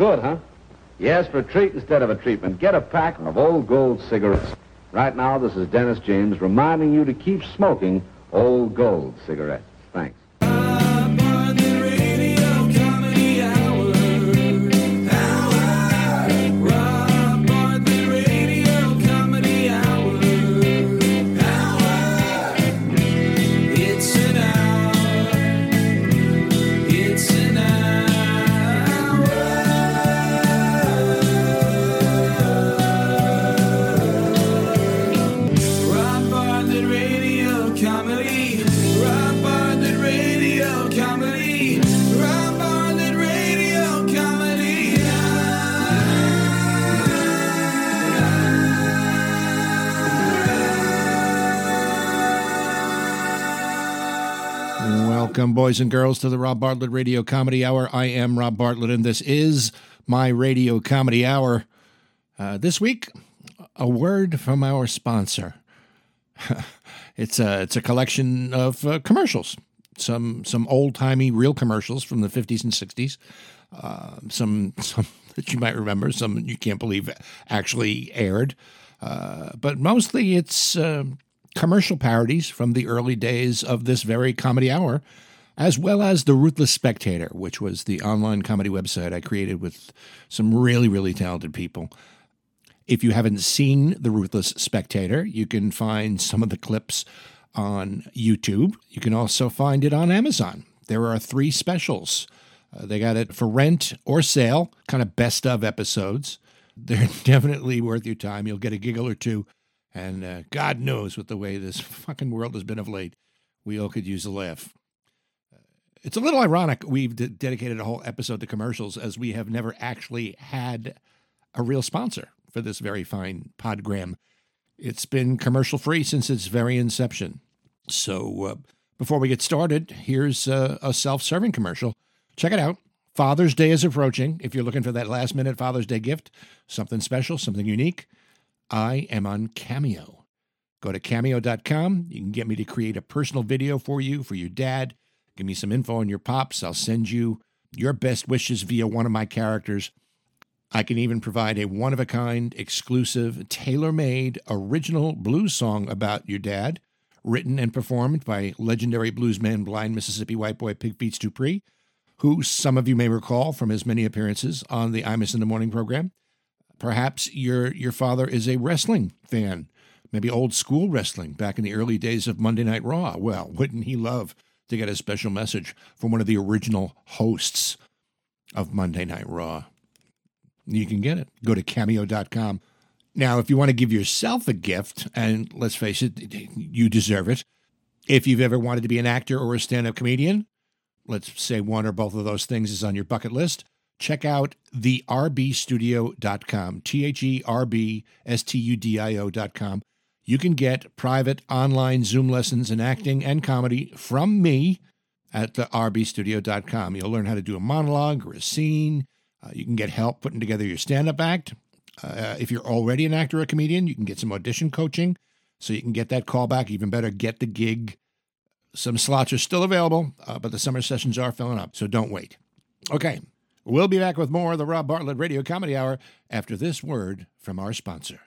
Good, huh? Yes, for a treat instead of a treatment, get a pack of Old Gold cigarettes. Right now, this is Dennis James reminding you to keep smoking Old Gold cigarettes. Thanks. Welcome, boys and girls, to the Rob Bartlett Radio Comedy Hour. I am Rob Bartlett, and this is my Radio Comedy Hour. Uh, this week, a word from our sponsor. it's a it's a collection of uh, commercials, some some old timey real commercials from the fifties and sixties, uh, some some that you might remember, some you can't believe actually aired, uh, but mostly it's uh, commercial parodies from the early days of this very comedy hour. As well as The Ruthless Spectator, which was the online comedy website I created with some really, really talented people. If you haven't seen The Ruthless Spectator, you can find some of the clips on YouTube. You can also find it on Amazon. There are three specials. Uh, they got it for rent or sale, kind of best of episodes. They're definitely worth your time. You'll get a giggle or two. And uh, God knows with the way this fucking world has been of late, we all could use a laugh. It's a little ironic we've de- dedicated a whole episode to commercials as we have never actually had a real sponsor for this very fine podgram. It's been commercial free since its very inception. So uh, before we get started, here's uh, a self serving commercial. Check it out. Father's Day is approaching. If you're looking for that last minute Father's Day gift, something special, something unique, I am on Cameo. Go to cameo.com. You can get me to create a personal video for you, for your dad. Give me some info on your pops. I'll send you your best wishes via one of my characters. I can even provide a one of a kind, exclusive, tailor made, original blues song about your dad, written and performed by legendary bluesman, blind Mississippi white boy Pig Feets Dupree, who some of you may recall from his many appearances on the I Imus in the Morning program. Perhaps your your father is a wrestling fan, maybe old school wrestling back in the early days of Monday Night Raw. Well, wouldn't he love to get a special message from one of the original hosts of Monday Night Raw? You can get it. Go to cameo.com. Now, if you want to give yourself a gift, and let's face it, you deserve it. If you've ever wanted to be an actor or a stand up comedian, let's say one or both of those things is on your bucket list, check out the rbstudio.com, T H E R B S T U D I O.com. You can get private online Zoom lessons in acting and comedy from me at the rbstudio.com. You'll learn how to do a monologue or a scene. Uh, you can get help putting together your stand up act. Uh, if you're already an actor or comedian, you can get some audition coaching so you can get that callback. Even better, get the gig. Some slots are still available, uh, but the summer sessions are filling up, so don't wait. Okay, we'll be back with more of the Rob Bartlett Radio Comedy Hour after this word from our sponsor.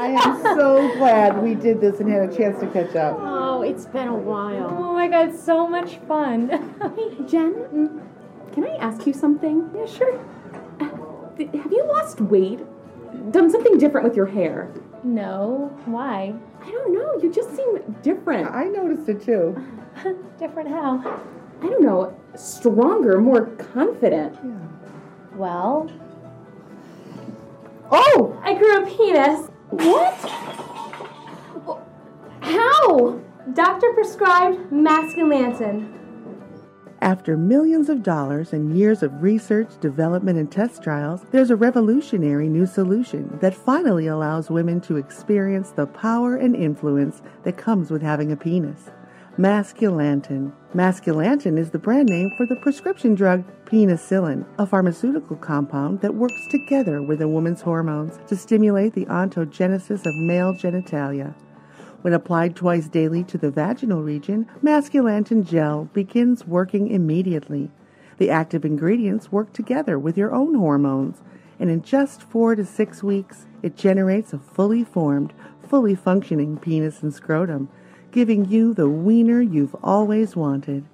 I am so glad we did this and had a chance to catch up. Oh, it's been a while. Oh my god, so much fun. Hey, Jen, mm, can I ask you something? yeah, sure. Uh, th- Have you lost weight? Done something different with your hair? No, why? I don't know. You just seem different. I noticed it too. Different how? I don't know. Stronger, more confident. Well, Oh! I grew a penis. What? How? Doctor prescribed masculintin. After millions of dollars and years of research, development, and test trials, there's a revolutionary new solution that finally allows women to experience the power and influence that comes with having a penis. Masculantin. Masculantin is the brand name for the prescription drug penicillin, a pharmaceutical compound that works together with a woman's hormones to stimulate the ontogenesis of male genitalia. When applied twice daily to the vaginal region, masculantin gel begins working immediately. The active ingredients work together with your own hormones, and in just four to six weeks, it generates a fully formed, fully functioning penis and scrotum, giving you the wiener you've always wanted.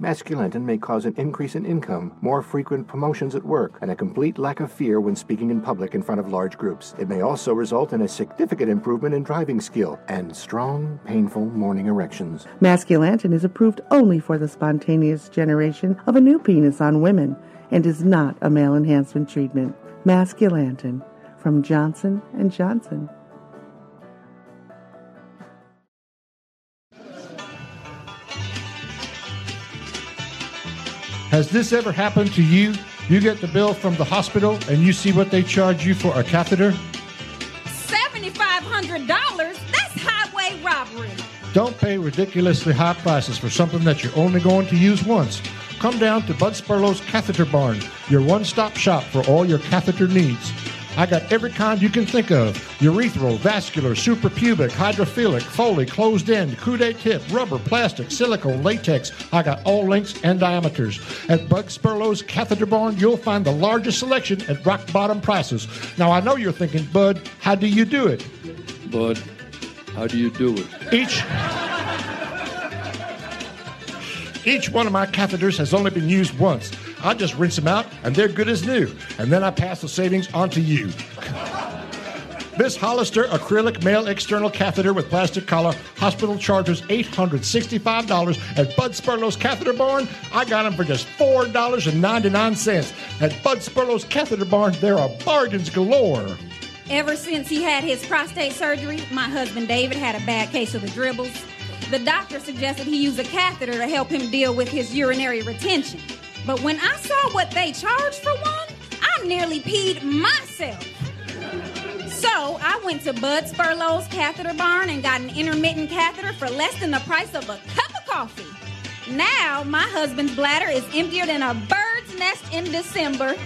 Masculintin may cause an increase in income, more frequent promotions at work, and a complete lack of fear when speaking in public in front of large groups. It may also result in a significant improvement in driving skill and strong, painful morning erections. Masculantin is approved only for the spontaneous generation of a new penis on women and is not a male enhancement treatment. Masculantin from Johnson and Johnson. Has this ever happened to you? You get the bill from the hospital and you see what they charge you for a catheter? $7,500? That's highway robbery. Don't pay ridiculously high prices for something that you're only going to use once. Come down to Bud Spurlow's Catheter Barn, your one stop shop for all your catheter needs. I got every kind you can think of urethral, vascular, suprapubic, hydrophilic, Foley, closed end, coude tip, rubber, plastic, silicone, latex. I got all lengths and diameters. At Bud Spurlow's Catheter Barn, you'll find the largest selection at rock bottom prices. Now, I know you're thinking, Bud, how do you do it? Bud, how do you do it? Each. Each one of my catheters has only been used once. I just rinse them out and they're good as new. And then I pass the savings on to you. This Hollister acrylic male external catheter with plastic collar, hospital charges $865 at Bud Spurlow's Catheter Barn. I got them for just $4.99. At Bud Spurlow's Catheter Barn, there are bargains galore. Ever since he had his prostate surgery, my husband David had a bad case of the dribbles. The doctor suggested he use a catheter to help him deal with his urinary retention. But when I saw what they charged for one, I nearly peed myself. So I went to Bud Spurlow's Catheter Barn and got an intermittent catheter for less than the price of a cup of coffee. Now my husband's bladder is emptier than a bird's nest in December.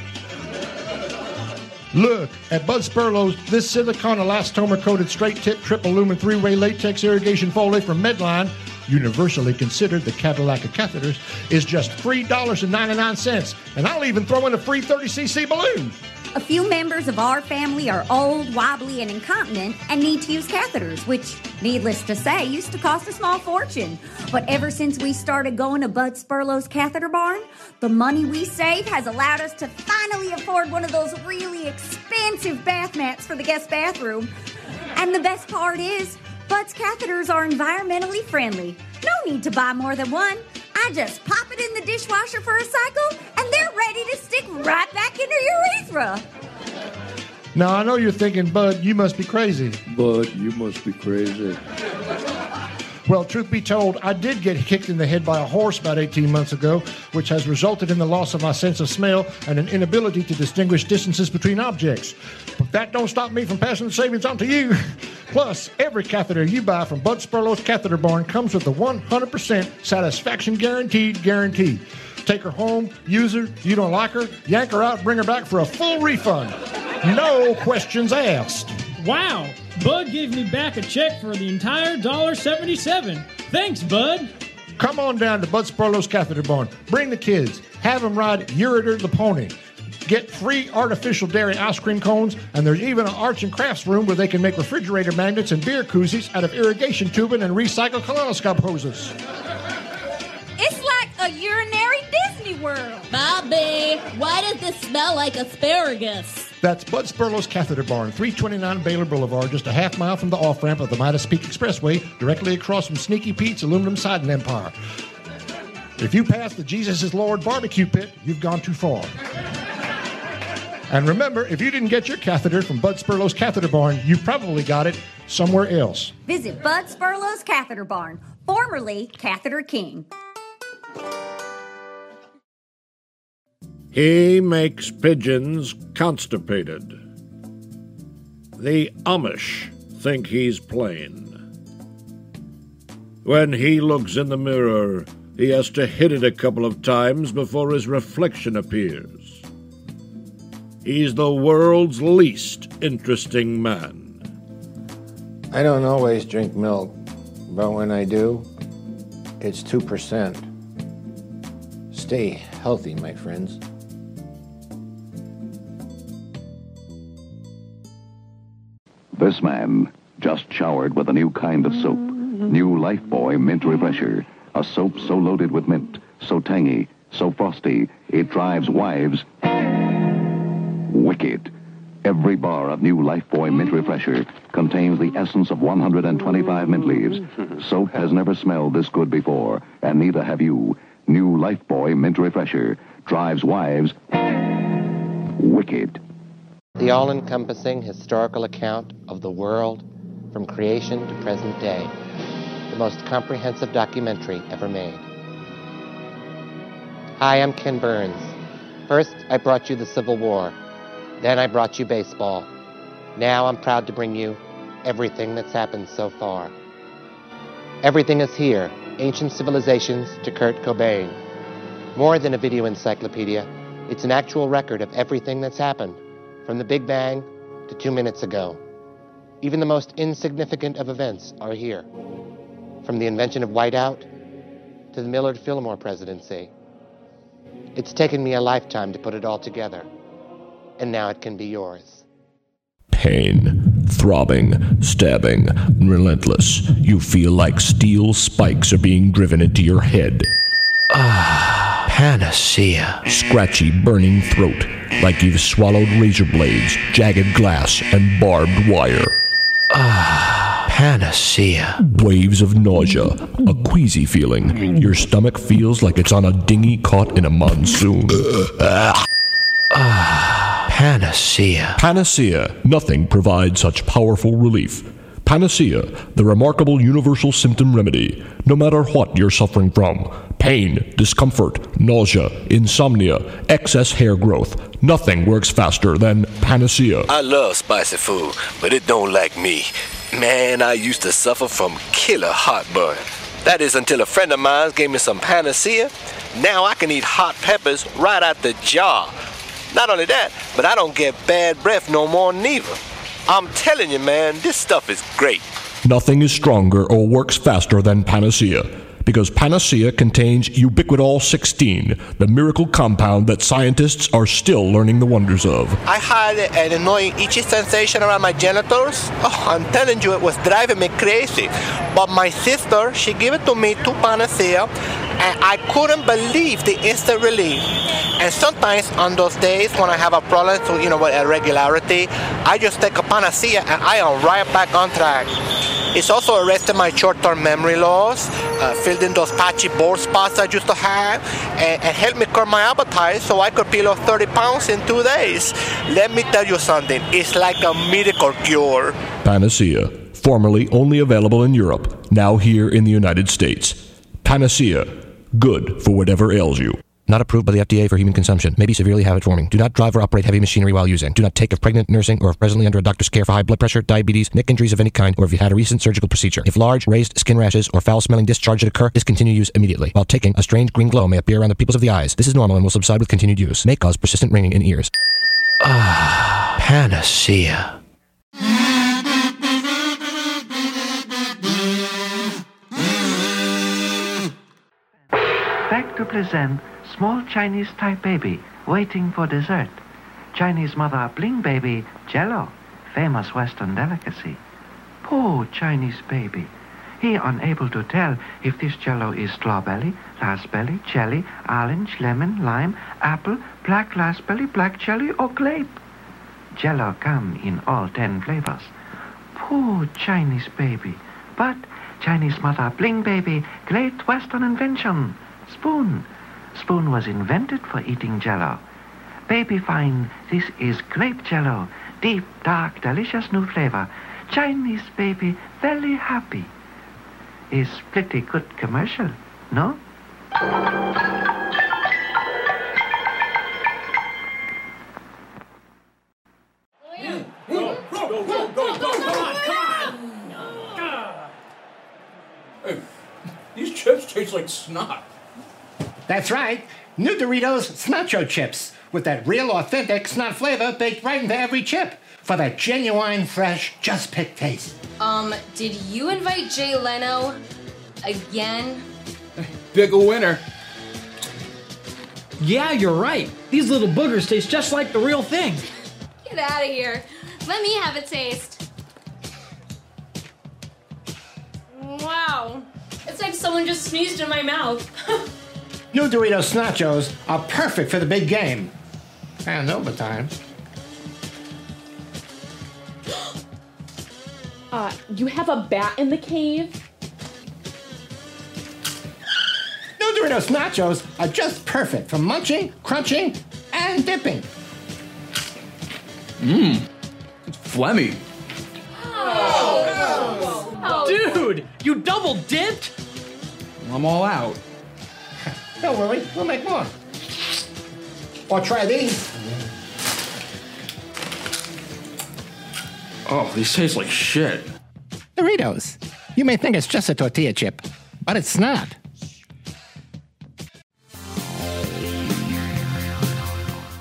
Look, at Bud Spurlow's, this silicone elastomer coated straight tip triple lumen three way latex irrigation Foley from Medline, universally considered the Cadillac of catheters, is just $3.99. And I'll even throw in a free 30cc balloon. A few members of our family are old, wobbly, and incontinent and need to use catheters, which, needless to say, used to cost a small fortune. But ever since we started going to Bud Spurlow's Catheter Barn, the money we save has allowed us to finally afford one of those really expensive bath mats for the guest bathroom. And the best part is, Bud's catheters are environmentally friendly. No need to buy more than one. I just pop it in the dishwasher for a cycle, and they're ready to stick right back into your urethra. Now, I know you're thinking, Bud, you must be crazy. Bud, you must be crazy. Well, truth be told, I did get kicked in the head by a horse about 18 months ago, which has resulted in the loss of my sense of smell and an inability to distinguish distances between objects. But that don't stop me from passing the savings on to you. Plus, every catheter you buy from Bud Spurlow's Catheter Barn comes with a 100% satisfaction guaranteed guarantee. Take her home, use her, you don't like her, yank her out, bring her back for a full refund. No questions asked. Wow, Bud gave me back a check for the entire $1.77. Thanks, Bud. Come on down to Bud Spurlow's Catheter Barn. Bring the kids. Have them ride Uritor the pony. Get free artificial dairy ice cream cones, and there's even an arts and crafts room where they can make refrigerator magnets and beer koozies out of irrigation tubing and recycled kaleidoscope hoses. It's like a urinary Disney World. Bobby, why does this smell like asparagus? That's Bud Spurlow's Catheter Barn, 329 Baylor Boulevard, just a half mile from the off ramp of the Midas Peak Expressway, directly across from Sneaky Pete's Aluminum Siding Empire. If you pass the Jesus is Lord barbecue pit, you've gone too far. And remember, if you didn't get your catheter from Bud Spurlow's Catheter Barn, you probably got it somewhere else. Visit Bud Spurlow's Catheter Barn, formerly Catheter King. He makes pigeons constipated. The Amish think he's plain. When he looks in the mirror, he has to hit it a couple of times before his reflection appears. He's the world's least interesting man. I don't always drink milk, but when I do, it's 2%. Stay healthy, my friends. This man just showered with a new kind of soap. New Lifebuoy Mint Refresher. A soap so loaded with mint, so tangy, so frosty, it drives wives wicked. Every bar of new Lifebuoy Mint Refresher contains the essence of 125 mint leaves. Soap has never smelled this good before, and neither have you. New Lifebuoy Mint Refresher drives wives wicked. The all encompassing historical account of the world from creation to present day. The most comprehensive documentary ever made. Hi, I'm Ken Burns. First, I brought you the Civil War. Then I brought you baseball. Now I'm proud to bring you everything that's happened so far. Everything is here ancient civilizations to Kurt Cobain. More than a video encyclopedia, it's an actual record of everything that's happened, from the Big Bang to two minutes ago. Even the most insignificant of events are here, from the invention of whiteout to the Millard Fillmore presidency. It's taken me a lifetime to put it all together, and now it can be yours. Pain, throbbing, stabbing, relentless. You feel like steel spikes are being driven into your head. Ah, panacea. Scratchy, burning throat, like you've swallowed razor blades, jagged glass, and barbed wire. Ah, panacea. Waves of nausea, a queasy feeling. Your stomach feels like it's on a dinghy caught in a monsoon. Ah, panacea. Panacea. Nothing provides such powerful relief. Panacea, the remarkable universal symptom remedy, no matter what you're suffering from pain, discomfort, nausea, insomnia, excess hair growth. Nothing works faster than Panacea. I love spicy food, but it don't like me. Man, I used to suffer from killer hot heartburn. That is until a friend of mine gave me some panacea. Now I can eat hot peppers right out the jar. Not only that, but I don't get bad breath no more neither. I'm telling you, man, this stuff is great. Nothing is stronger or works faster than Panacea. Because Panacea contains ubiquitol 16, the miracle compound that scientists are still learning the wonders of. I had an annoying itchy sensation around my genitals. Oh, I'm telling you, it was driving me crazy. But my sister, she gave it to me, two panacea, and I couldn't believe the instant relief. And sometimes on those days when I have a problem, so you know, with irregularity, I just take a panacea and I am right back on track. It's also arrested my short-term memory loss, uh, filled in those patchy bald spots I used to have, and, and helped me curb my appetite so I could peel off 30 pounds in two days. Let me tell you something, it's like a miracle cure. Panacea, formerly only available in Europe, now here in the United States. Panacea, good for whatever ails you. Not approved by the FDA for human consumption. May be severely habit forming. Do not drive or operate heavy machinery while using. Do not take if pregnant, nursing, or if presently under a doctor's care for high blood pressure, diabetes, neck injuries of any kind, or if you had a recent surgical procedure. If large, raised skin rashes or foul smelling discharge that occur, discontinue use immediately. While taking, a strange green glow may appear around the pupils of the eyes. This is normal and will subside with continued use. May cause persistent ringing in ears. Ah, panacea. Back to present small Chinese type baby waiting for dessert. Chinese mother bling baby jello, famous Western delicacy. Poor Chinese baby. He unable to tell if this jello is strawberry, raspberry, jelly, orange, lemon, lime, apple, black raspberry, black jelly, or grape. Jello come in all ten flavors. Poor Chinese baby. But Chinese mother bling baby, great Western invention. Spoon. Spoon was invented for eating jello. Baby find this is grape jello. Deep, dark, delicious new flavor. Chinese baby very happy. Is pretty good commercial, no? These chips taste like snot. That's right. New Doritos Snacho Chips with that real authentic snot flavor baked right into every chip for that genuine, fresh, just picked taste. Um, did you invite Jay Leno again? Big a winner. Yeah, you're right. These little boogers taste just like the real thing. Get out of here. Let me have a taste. Wow. It's like someone just sneezed in my mouth. New Doritos Snachos are perfect for the big game. And overtime. Uh, you have a bat in the cave? New Doritos Snachos are just perfect for munching, crunching, and dipping. Mmm. It's phlegmy. Dude, you double dipped? I'm all out. Don't worry, we'll make more. Or try these. Oh, these taste like shit. Doritos. You may think it's just a tortilla chip, but it's not.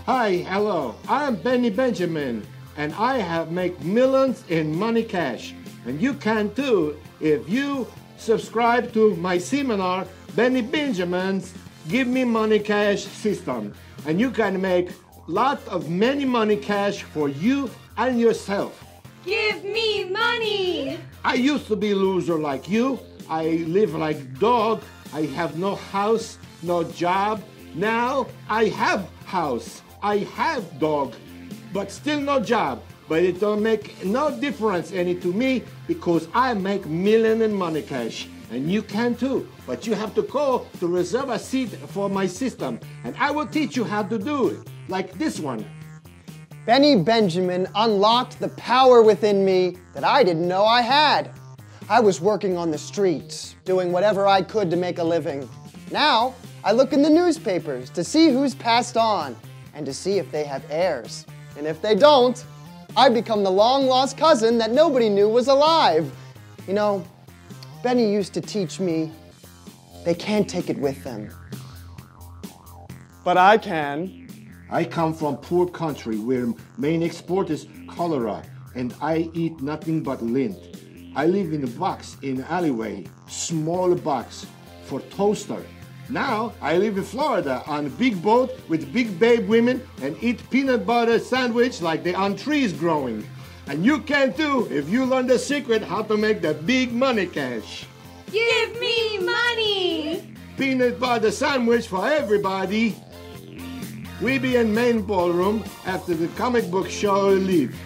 Hi, hello. I'm Benny Benjamin, and I have make millions in money cash. And you can too if you subscribe to my seminar, Benny Benjamin's Give Me Money Cash System. And you can make lot of many money cash for you and yourself. Give me money! I used to be loser like you. I live like dog. I have no house, no job. Now I have house. I have dog, but still no job. But it don't make no difference any to me because I make million in money cash. And you can too. But you have to call to reserve a seat for my system. And I will teach you how to do it. Like this one. Benny Benjamin unlocked the power within me that I didn't know I had. I was working on the streets, doing whatever I could to make a living. Now, I look in the newspapers to see who's passed on and to see if they have heirs. And if they don't, I become the long lost cousin that nobody knew was alive. You know, Benny used to teach me they can't take it with them. But I can. I come from poor country where main export is cholera and I eat nothing but lint. I live in a box in alleyway, small box for toaster. Now I live in Florida on a big boat with big babe women and eat peanut butter sandwich like they on trees growing. And you can too if you learn the secret how to make the big money cash. Give me money! Peanut butter sandwich for everybody. We be in main ballroom after the comic book show leave.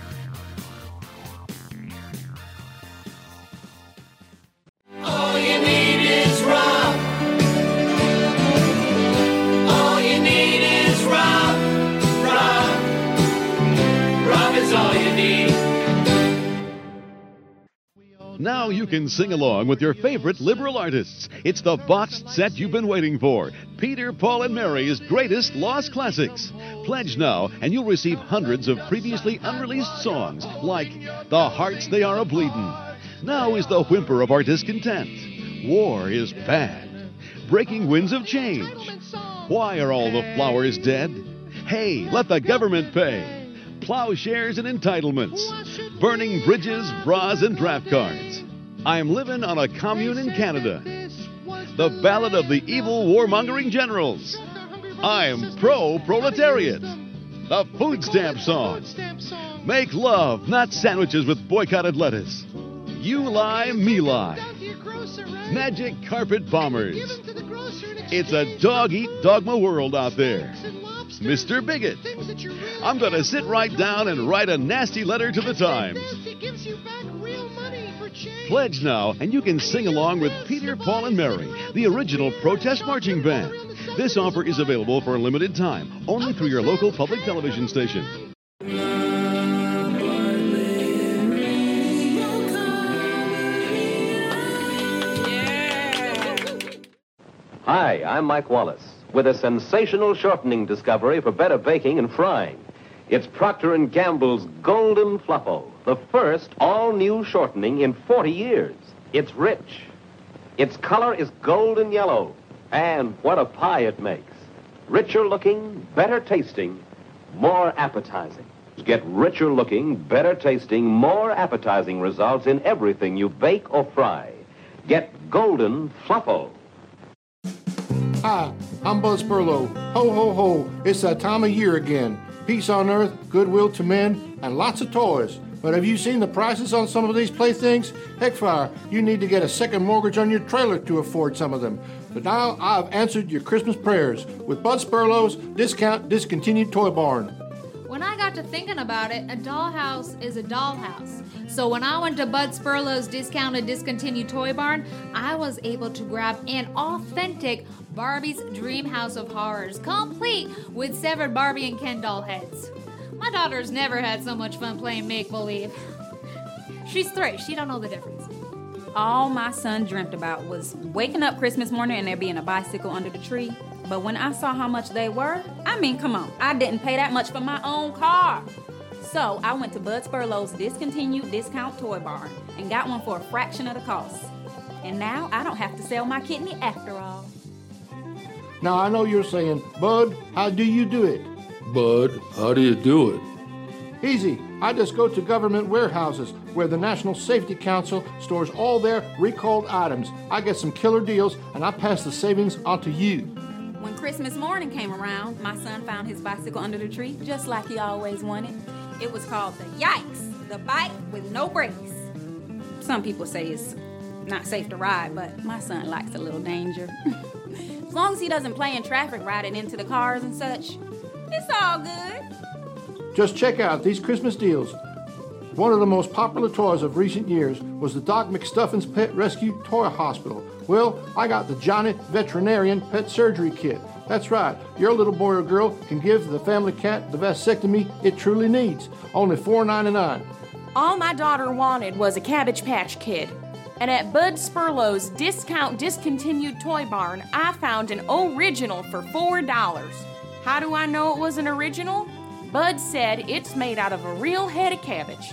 Now you can sing along with your favorite liberal artists. It's the boxed set you've been waiting for Peter, Paul, and Mary's greatest lost classics. Pledge now, and you'll receive hundreds of previously unreleased songs like The Hearts They Are a Bleedin'. Now is the whimper of our discontent. War is bad. Breaking winds of change. Why are all the flowers dead? Hey, let the government pay. Plowshares and entitlements. Burning bridges, bras, and draft cards. I'm living on a commune in Canada. The Ballad of the Evil Warmongering Generals. I'm pro proletariat. The Food Stamp Song. Make love, not sandwiches with boycotted lettuce. You lie, me lie. Magic Carpet Bombers. It's a dog eat dogma world out there. Mr. Bigot. I'm going to sit right down and write a nasty letter to the Times. Pledge now, and you can sing along with Peter, Paul, and Mary, the original protest marching band. This offer is available for a limited time, only through your local public television station. Hi, I'm Mike Wallace with a sensational shortening discovery for better baking and frying. It's Procter & Gamble's Golden Fluffo, the first all-new shortening in 40 years. It's rich. Its color is golden yellow, and what a pie it makes. Richer looking, better tasting, more appetizing. Get richer looking, better tasting, more appetizing results in everything you bake or fry. Get Golden Fluffo. Ah, I'm Bud Spurlow. Ho, ho, ho. It's that time of year again. Peace on earth, goodwill to men, and lots of toys. But have you seen the prices on some of these playthings? Heckfire, you need to get a second mortgage on your trailer to afford some of them. But now I've answered your Christmas prayers with Bud Spurlow's Discount Discontinued Toy Barn. When I got to thinking about it, a dollhouse is a dollhouse. So when I went to Bud Spurlow's discounted discontinued toy barn, I was able to grab an authentic Barbie's Dream House of Horrors, complete with severed Barbie and Ken doll heads. My daughter's never had so much fun playing make believe. She's three, she don't know the difference. All my son dreamt about was waking up Christmas morning and there being a bicycle under the tree. But when I saw how much they were, I mean, come on, I didn't pay that much for my own car. So I went to Bud Spurlow's discontinued discount toy barn and got one for a fraction of the cost. And now I don't have to sell my kidney after all. Now I know you're saying, Bud, how do you do it? Bud, how do you do it? Easy. I just go to government warehouses where the National Safety Council stores all their recalled items. I get some killer deals and I pass the savings on to you. When Christmas morning came around, my son found his bicycle under the tree just like he always wanted. It was called the Yikes, the bike with no brakes. Some people say it's not safe to ride, but my son likes a little danger. as long as he doesn't play in traffic riding into the cars and such, it's all good. Just check out these Christmas deals. One of the most popular toys of recent years was the Doc McStuffins Pet Rescue Toy Hospital. Well, I got the Johnny Veterinarian Pet Surgery Kit. That's right, your little boy or girl can give the family cat the vasectomy it truly needs. Only $4.99. All my daughter wanted was a Cabbage Patch Kid. And at Bud Spurlow's discount discontinued toy barn, I found an original for $4. How do I know it was an original? Bud said it's made out of a real head of cabbage.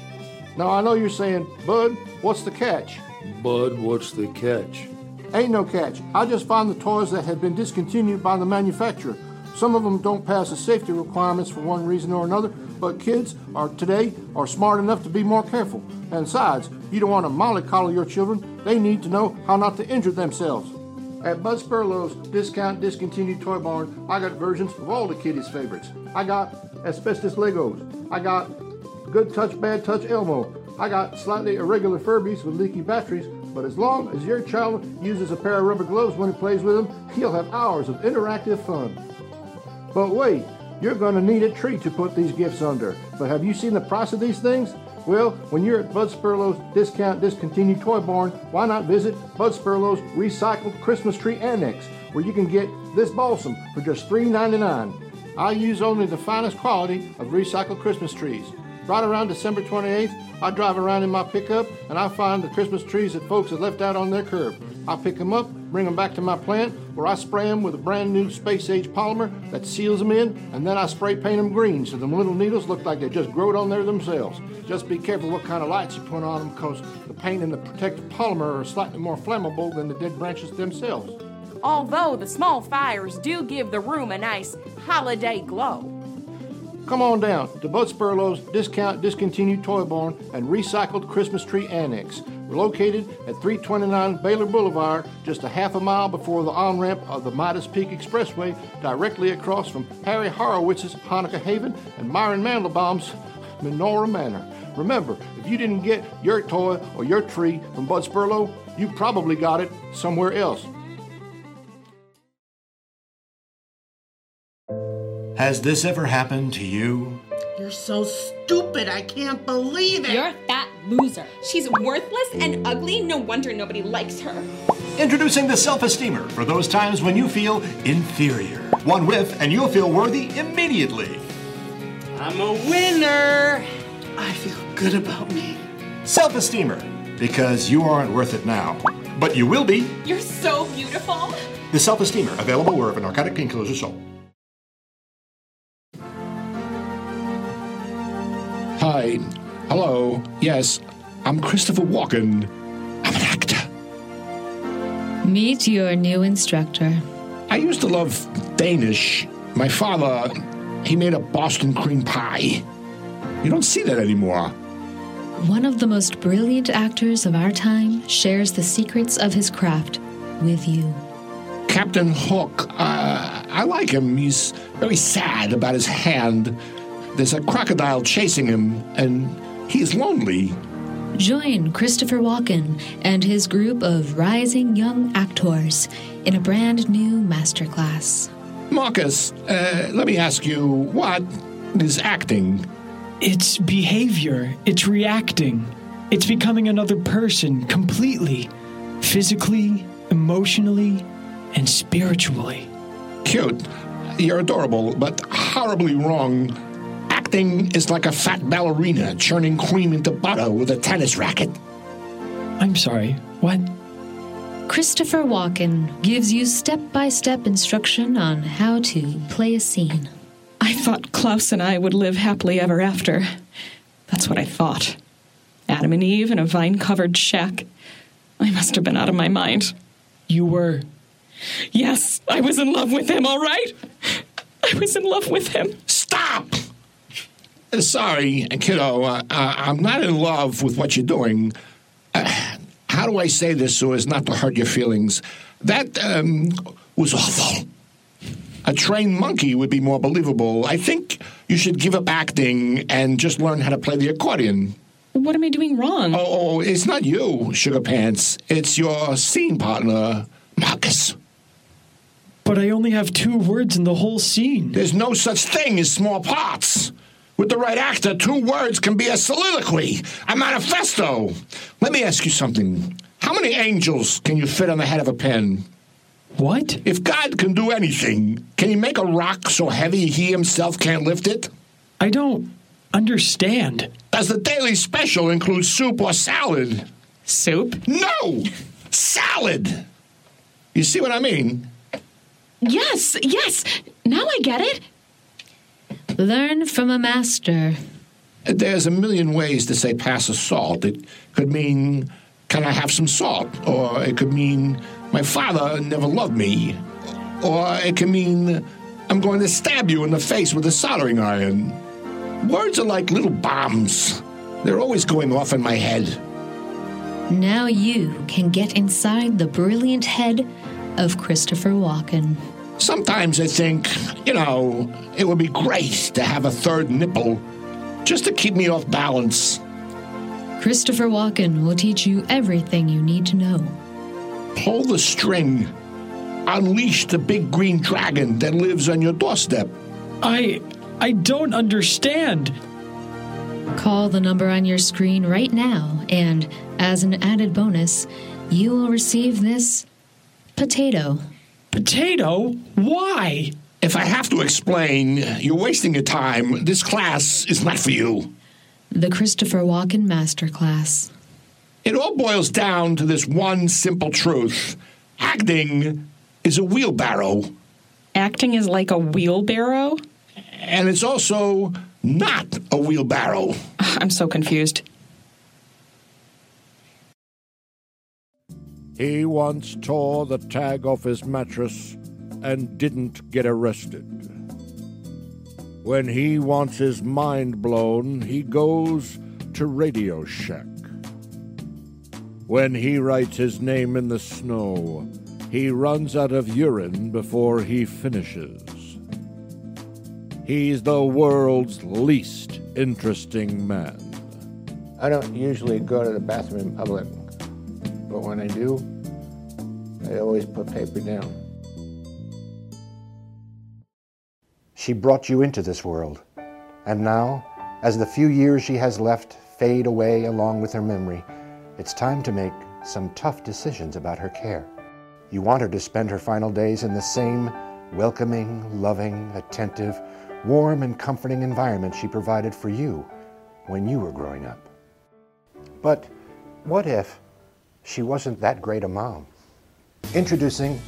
Now I know you're saying, Bud, what's the catch? Bud, what's the catch? Ain't no catch. I just found the toys that had been discontinued by the manufacturer. Some of them don't pass the safety requirements for one reason or another, but kids are today are smart enough to be more careful. And besides, you don't want to mollycoddle your children. They need to know how not to injure themselves. At Bud Spurlow's discount discontinued toy barn, I got versions of all the kiddies' favorites. I got asbestos Legos. I got good touch, bad touch Elmo. I got slightly irregular Furbies with leaky batteries, but as long as your child uses a pair of rubber gloves when he plays with them, he'll have hours of interactive fun. But wait, you're going to need a tree to put these gifts under. But have you seen the price of these things? Well, when you're at Bud Spurlow's Discount Discontinued Toy Barn, why not visit Bud Spurlow's Recycled Christmas Tree Annex, where you can get this balsam for just $3.99. I use only the finest quality of recycled Christmas trees. Right around December 28th, I drive around in my pickup and I find the Christmas trees that folks have left out on their curb. I pick them up, bring them back to my plant, where I spray them with a brand new space age polymer that seals them in, and then I spray paint them green so the little needles look like they just growed on there themselves. Just be careful what kind of lights you put on them because the paint and the protective polymer are slightly more flammable than the dead branches themselves. Although the small fires do give the room a nice holiday glow. Come on down to Bud Spurlow's Discount Discontinued Toy Barn and Recycled Christmas Tree Annex. We're located at 329 Baylor Boulevard, just a half a mile before the on ramp of the Midas Peak Expressway, directly across from Harry Horowitz's Hanukkah Haven and Myron Mandelbaum's Menorah Manor. Remember, if you didn't get your toy or your tree from Bud Spurlow, you probably got it somewhere else. Has this ever happened to you? You're so stupid. I can't believe it. You're a fat loser. She's worthless and ugly. No wonder nobody likes her. Introducing the Self Esteemer for those times when you feel inferior. One whiff, and you'll feel worthy immediately. I'm a winner. I feel good about me. Self Esteemer, because you aren't worth it now. But you will be. You're so beautiful. The Self Esteemer, available wherever narcotic painkillers are sold. Hi. Hello. Yes, I'm Christopher Walken. I'm an actor. Meet your new instructor. I used to love Danish. My father, he made a Boston cream pie. You don't see that anymore. One of the most brilliant actors of our time shares the secrets of his craft with you. Captain Hook, uh, I like him. He's very sad about his hand. There's a crocodile chasing him, and he's lonely. Join Christopher Walken and his group of rising young actors in a brand new masterclass. Marcus, uh, let me ask you, what is acting? It's behavior, it's reacting, it's becoming another person completely, physically, emotionally, and spiritually. Cute. You're adorable, but horribly wrong. Acting is like a fat ballerina churning cream into butter with a tennis racket. I'm sorry, what? Christopher Walken gives you step by step instruction on how to play a scene. I thought Klaus and I would live happily ever after. That's what I thought. Adam and Eve in a vine covered shack. I must have been out of my mind. You were? Yes, I was in love with him, all right? I was in love with him. Stop! Sorry, kiddo. Uh, uh, I'm not in love with what you're doing. Uh, how do I say this so as not to hurt your feelings? That um, was awful. A trained monkey would be more believable. I think you should give up acting and just learn how to play the accordion. What am I doing wrong? Oh, oh, it's not you, Sugar Pants. It's your scene partner, Marcus. But I only have two words in the whole scene. There's no such thing as small parts. With the right actor, two words can be a soliloquy, a manifesto. Let me ask you something. How many angels can you fit on the head of a pen? What? If God can do anything, can he make a rock so heavy he himself can't lift it? I don't understand. Does the daily special include soup or salad? Soup? No! Salad! You see what I mean? Yes, yes. Now I get it. Learn from a master. There's a million ways to say pass a salt. It could mean, can I have some salt? Or it could mean, my father never loved me. Or it can mean, I'm going to stab you in the face with a soldering iron. Words are like little bombs. They're always going off in my head. Now you can get inside the brilliant head of Christopher Walken. Sometimes I think, you know, it would be great to have a third nipple just to keep me off balance. Christopher Walken will teach you everything you need to know. Pull the string. Unleash the big green dragon that lives on your doorstep. I. I don't understand. Call the number on your screen right now, and as an added bonus, you will receive this potato. Potato? Why? If I have to explain, you're wasting your time. This class is not for you. The Christopher Walken Masterclass. It all boils down to this one simple truth acting is a wheelbarrow. Acting is like a wheelbarrow? And it's also not a wheelbarrow. I'm so confused. He once tore the tag off his mattress and didn't get arrested. When he wants his mind blown, he goes to Radio Shack. When he writes his name in the snow, he runs out of urine before he finishes. He's the world's least interesting man. I don't usually go to the bathroom in public, but when I do, I always put paper down. She brought you into this world, and now, as the few years she has left fade away along with her memory, it's time to make some tough decisions about her care. You want her to spend her final days in the same welcoming, loving, attentive, warm, and comforting environment she provided for you when you were growing up. But what if she wasn't that great a mom? Introducing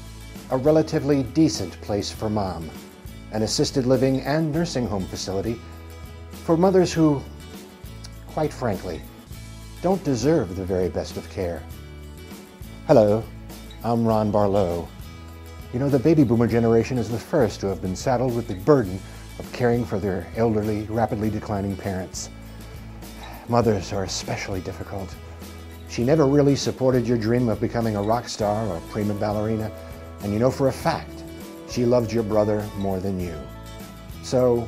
a relatively decent place for mom, an assisted living and nursing home facility for mothers who, quite frankly, don't deserve the very best of care. Hello, I'm Ron Barlow. You know, the baby boomer generation is the first to have been saddled with the burden of caring for their elderly, rapidly declining parents. Mothers are especially difficult. She never really supported your dream of becoming a rock star or prima ballerina, and you know for a fact She loved your brother more than you. So,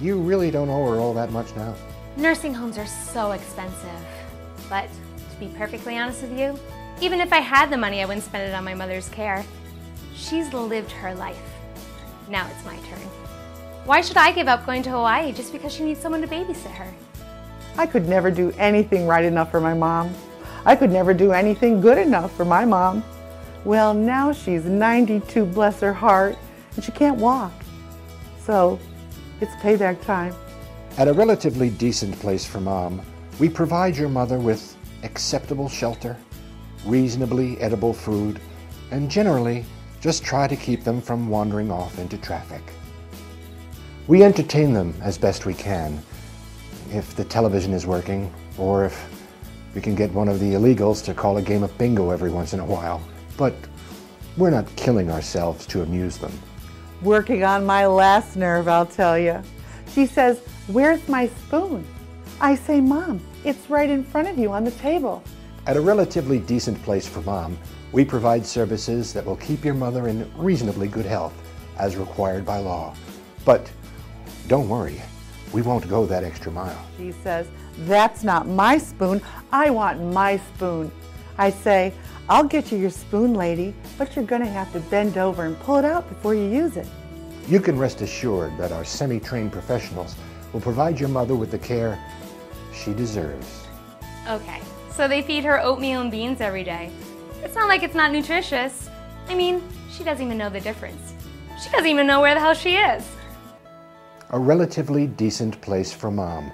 you really don't owe her all that much now. Nursing homes are so expensive. But to be perfectly honest with you, even if I had the money, I wouldn't spend it on my mother's care. She's lived her life. Now it's my turn. Why should I give up going to Hawaii just because she needs someone to babysit her? I could never do anything right enough for my mom. I could never do anything good enough for my mom. Well, now she's 92, bless her heart, and she can't walk. So, it's payback time. At a relatively decent place for mom, we provide your mother with acceptable shelter, reasonably edible food, and generally just try to keep them from wandering off into traffic. We entertain them as best we can, if the television is working, or if we can get one of the illegals to call a game of bingo every once in a while. But we're not killing ourselves to amuse them. Working on my last nerve, I'll tell you. She says, Where's my spoon? I say, Mom, it's right in front of you on the table. At a relatively decent place for mom, we provide services that will keep your mother in reasonably good health, as required by law. But don't worry, we won't go that extra mile. She says, That's not my spoon. I want my spoon. I say, I'll get you your spoon, lady, but you're going to have to bend over and pull it out before you use it. You can rest assured that our semi trained professionals will provide your mother with the care she deserves. Okay, so they feed her oatmeal and beans every day. It's not like it's not nutritious. I mean, she doesn't even know the difference. She doesn't even know where the hell she is. A relatively decent place for mom.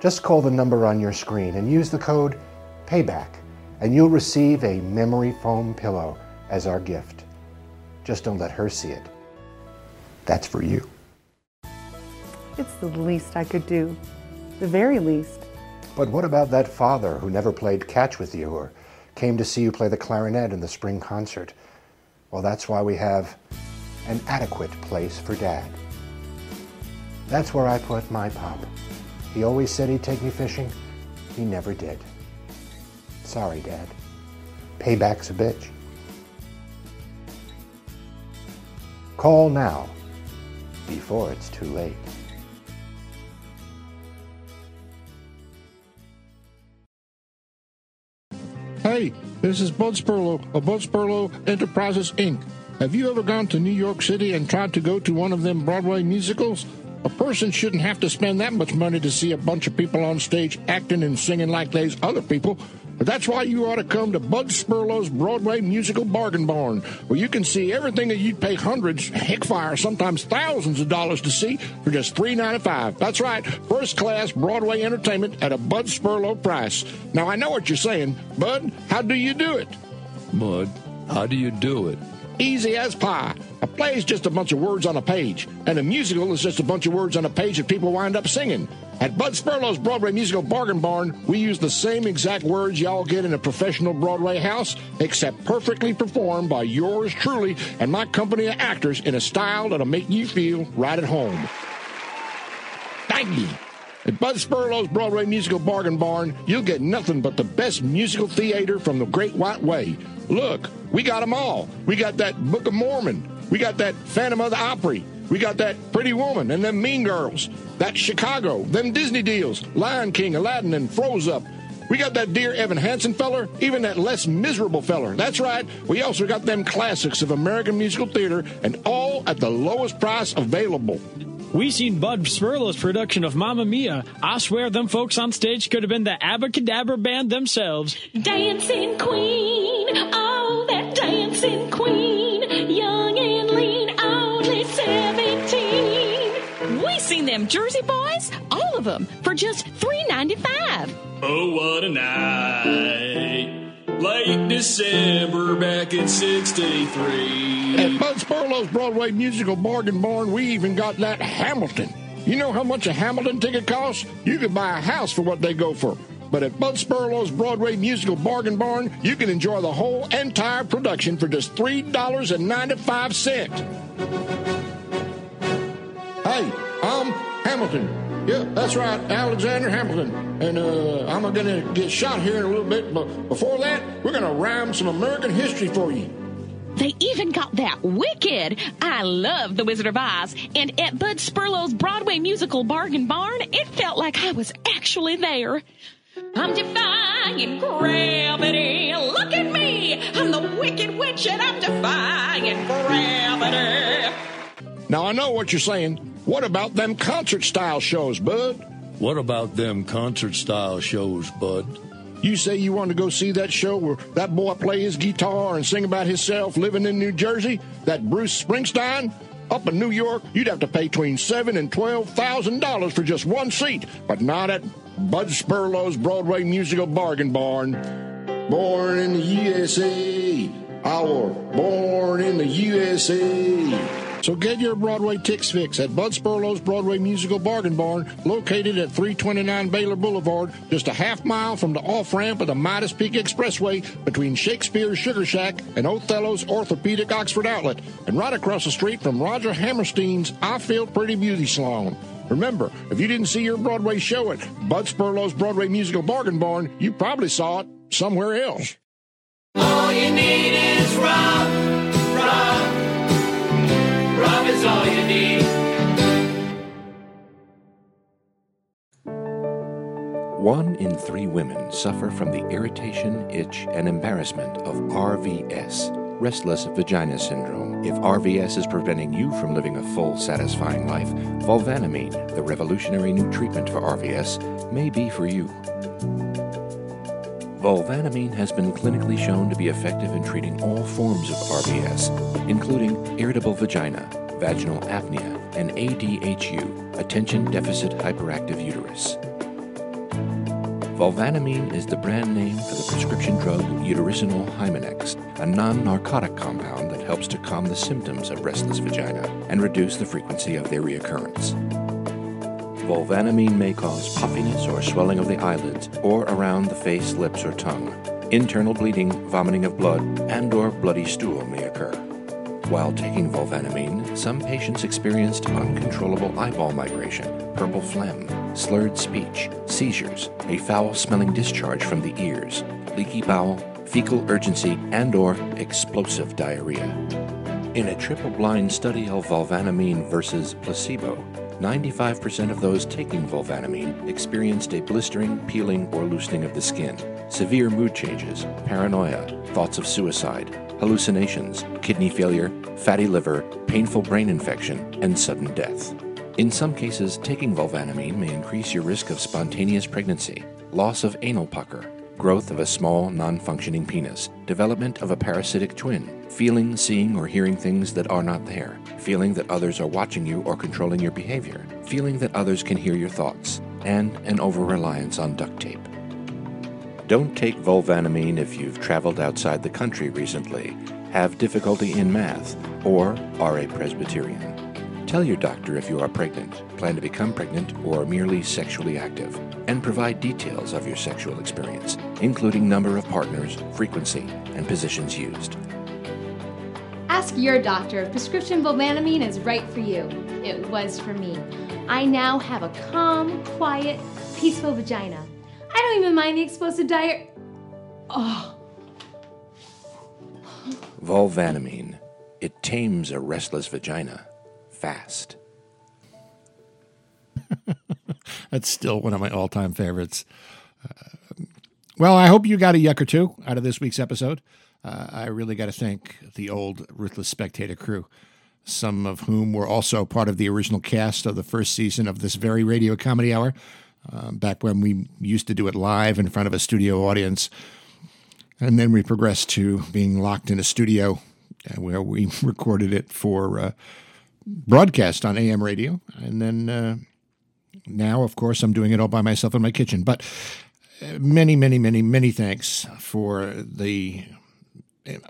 Just call the number on your screen and use the code PAYBACK, and you'll receive a memory foam pillow as our gift. Just don't let her see it. That's for you. It's the least I could do. The very least. But what about that father who never played catch with you or came to see you play the clarinet in the spring concert? Well, that's why we have an adequate place for dad. That's where I put my pop. He always said he'd take me fishing. He never did. Sorry, Dad. Payback's a bitch. Call now before it's too late. Hey, this is Bud Spurlow of Bud Spurlow Enterprises, Inc. Have you ever gone to New York City and tried to go to one of them Broadway musicals? A person shouldn't have to spend that much money to see a bunch of people on stage acting and singing like those other people. But that's why you ought to come to Bud Spurlow's Broadway Musical Bargain Barn, where you can see everything that you'd pay hundreds, heck fire, sometimes thousands of dollars to see for just three ninety five. That's right, first class Broadway entertainment at a Bud Spurlow price. Now I know what you're saying, Bud. How do you do it? Bud, how do you do it? Easy as pie. A play is just a bunch of words on a page, and a musical is just a bunch of words on a page that people wind up singing. At Bud Spurlow's Broadway Musical Bargain Barn, we use the same exact words y'all get in a professional Broadway house, except perfectly performed by yours truly and my company of actors in a style that'll make you feel right at home. Thank you. At Bud Spurlow's Broadway Musical Bargain Barn, you'll get nothing but the best musical theater from the Great White Way. Look, we got 'em all. We got that Book of Mormon. We got that Phantom of the Opry. We got that Pretty Woman and them Mean Girls. That Chicago, them Disney deals, Lion King, Aladdin, and Froze Up. We got that dear Evan Hansen feller, even that less miserable feller. That's right. We also got them classics of American musical theater, and all at the lowest price available. We seen Bud Spurlow's production of Mamma Mia. I swear them folks on stage could have been the Abacadabra band themselves. Dancing Queen, oh, that dancing queen, young them Jersey boys, all of them, for just three ninety five. Oh, what a night. Late December back in 63. At Bud Spurlow's Broadway Musical Bargain Barn, we even got that Hamilton. You know how much a Hamilton ticket costs? You could buy a house for what they go for. But at Bud Spurlow's Broadway Musical Bargain Barn, you can enjoy the whole entire production for just $3.95. Hey, I'm Hamilton. Yeah, that's right, Alexander Hamilton. And uh, I'm going to get shot here in a little bit, but before that, we're going to rhyme some American history for you. They even got that wicked. I love The Wizard of Oz. And at Bud Spurlow's Broadway musical Bargain Barn, it felt like I was actually there. I'm defying gravity. Look at me. I'm the wicked witch and I'm defying gravity. Now I know what you're saying. What about them concert style shows, Bud? What about them concert style shows, Bud? You say you want to go see that show where that boy play his guitar and sing about himself living in New Jersey? That Bruce Springsteen? Up in New York, you'd have to pay between seven and twelve thousand dollars for just one seat, but not at Bud Spurlow's Broadway musical bargain barn. Born in the USA, our born in the USA. So get your Broadway Tix fix at Bud Spurlow's Broadway Musical Bargain Barn, located at 329 Baylor Boulevard, just a half mile from the off ramp of the Midas Peak Expressway between Shakespeare's Sugar Shack and Othello's Orthopedic Oxford Outlet, and right across the street from Roger Hammerstein's I Feel Pretty Beauty Salon. Remember, if you didn't see your Broadway show at Bud Spurlow's Broadway Musical Bargain Barn, you probably saw it somewhere else. All you need is Rob. Is all you need. One in three women suffer from the irritation, itch, and embarrassment of RVS, restless vagina syndrome. If RVS is preventing you from living a full, satisfying life, Volvanamine, the revolutionary new treatment for RVS, may be for you. Volvanamine has been clinically shown to be effective in treating all forms of RVS, including irritable vagina, vaginal apnea, and ADHU, attention deficit hyperactive uterus. Volvanamine is the brand name for the prescription drug Utericinol Hymenex, a non narcotic compound that helps to calm the symptoms of restless vagina and reduce the frequency of their reoccurrence. Volvanamine may cause puffiness or swelling of the eyelids or around the face, lips, or tongue. Internal bleeding, vomiting of blood, and or bloody stool may occur. While taking Volvanamine, some patients experienced uncontrollable eyeball migration, purple phlegm, slurred speech, seizures, a foul-smelling discharge from the ears, leaky bowel, fecal urgency, and or explosive diarrhea. In a triple-blind study of Volvanamine versus placebo, 95% of those taking vulvanamine experienced a blistering, peeling, or loosening of the skin, severe mood changes, paranoia, thoughts of suicide, hallucinations, kidney failure, fatty liver, painful brain infection, and sudden death. In some cases, taking vulvanamine may increase your risk of spontaneous pregnancy, loss of anal pucker, growth of a small, non functioning penis, development of a parasitic twin, feeling, seeing, or hearing things that are not there, feeling that others are watching you or controlling your behavior, feeling that others can hear your thoughts, and an over reliance on duct tape. Don't take Volvanamine if you've traveled outside the country recently, have difficulty in math, or are a Presbyterian. Tell your doctor if you are pregnant, plan to become pregnant, or merely sexually active, and provide details of your sexual experience, including number of partners, frequency, and positions used. Ask your doctor if prescription Volvanamine is right for you. It was for me. I now have a calm, quiet, peaceful vagina. I don't even mind the explosive diet. Oh, Volvanamine. It tames a restless vagina fast. That's still one of my all time favorites. Uh, well, I hope you got a yuck or two out of this week's episode. Uh, I really got to thank the old Ruthless Spectator crew, some of whom were also part of the original cast of the first season of this very radio comedy hour, uh, back when we used to do it live in front of a studio audience. And then we progressed to being locked in a studio uh, where we recorded it for uh, broadcast on AM radio. And then uh, now, of course, I'm doing it all by myself in my kitchen. But uh, many, many, many, many thanks for the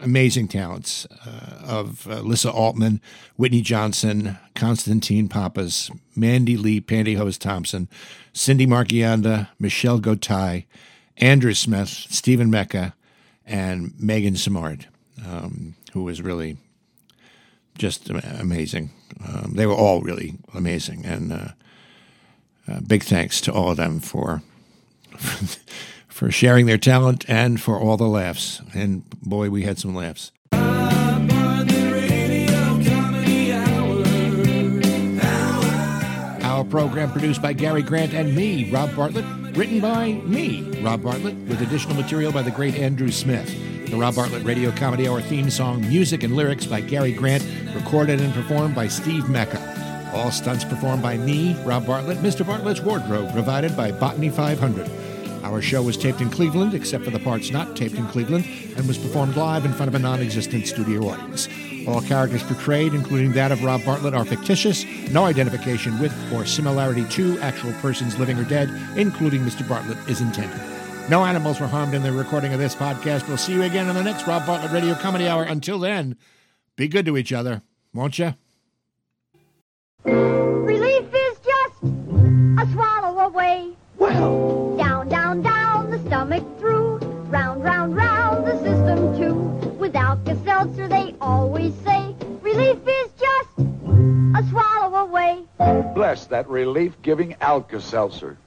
amazing talents uh, of uh, Lissa Altman, Whitney Johnson, Constantine Pappas, Mandy Lee Pantyhose Thompson, Cindy Marchianda, Michelle Gotay, Andrew Smith, Stephen Mecca, and Megan Simard, um, who was really just amazing. Um, they were all really amazing, and uh, uh, big thanks to all of them for for sharing their talent and for all the laughs. And boy, we had some laughs. Our program produced by Gary Grant and me, Rob Bartlett. Written by me, Rob Bartlett, with additional material by the great Andrew Smith. The Rob Bartlett Radio Comedy Hour theme song, music and lyrics by Gary Grant, recorded and performed by Steve Mecca. All stunts performed by me, Rob Bartlett. Mr. Bartlett's wardrobe provided by Botany 500. Our show was taped in Cleveland, except for the parts not taped in Cleveland, and was performed live in front of a non existent studio audience. All characters portrayed, including that of Rob Bartlett, are fictitious, no identification with or similarity to actual persons living or dead, including Mr. Bartlett, is intended. No animals were harmed in the recording of this podcast. We'll see you again on the next Rob Bartlett Radio Comedy Hour. Until then, be good to each other, won't you? Relief is just a swallow away. Well, a swallow away. Bless that relief-giving Alka-Seltzer.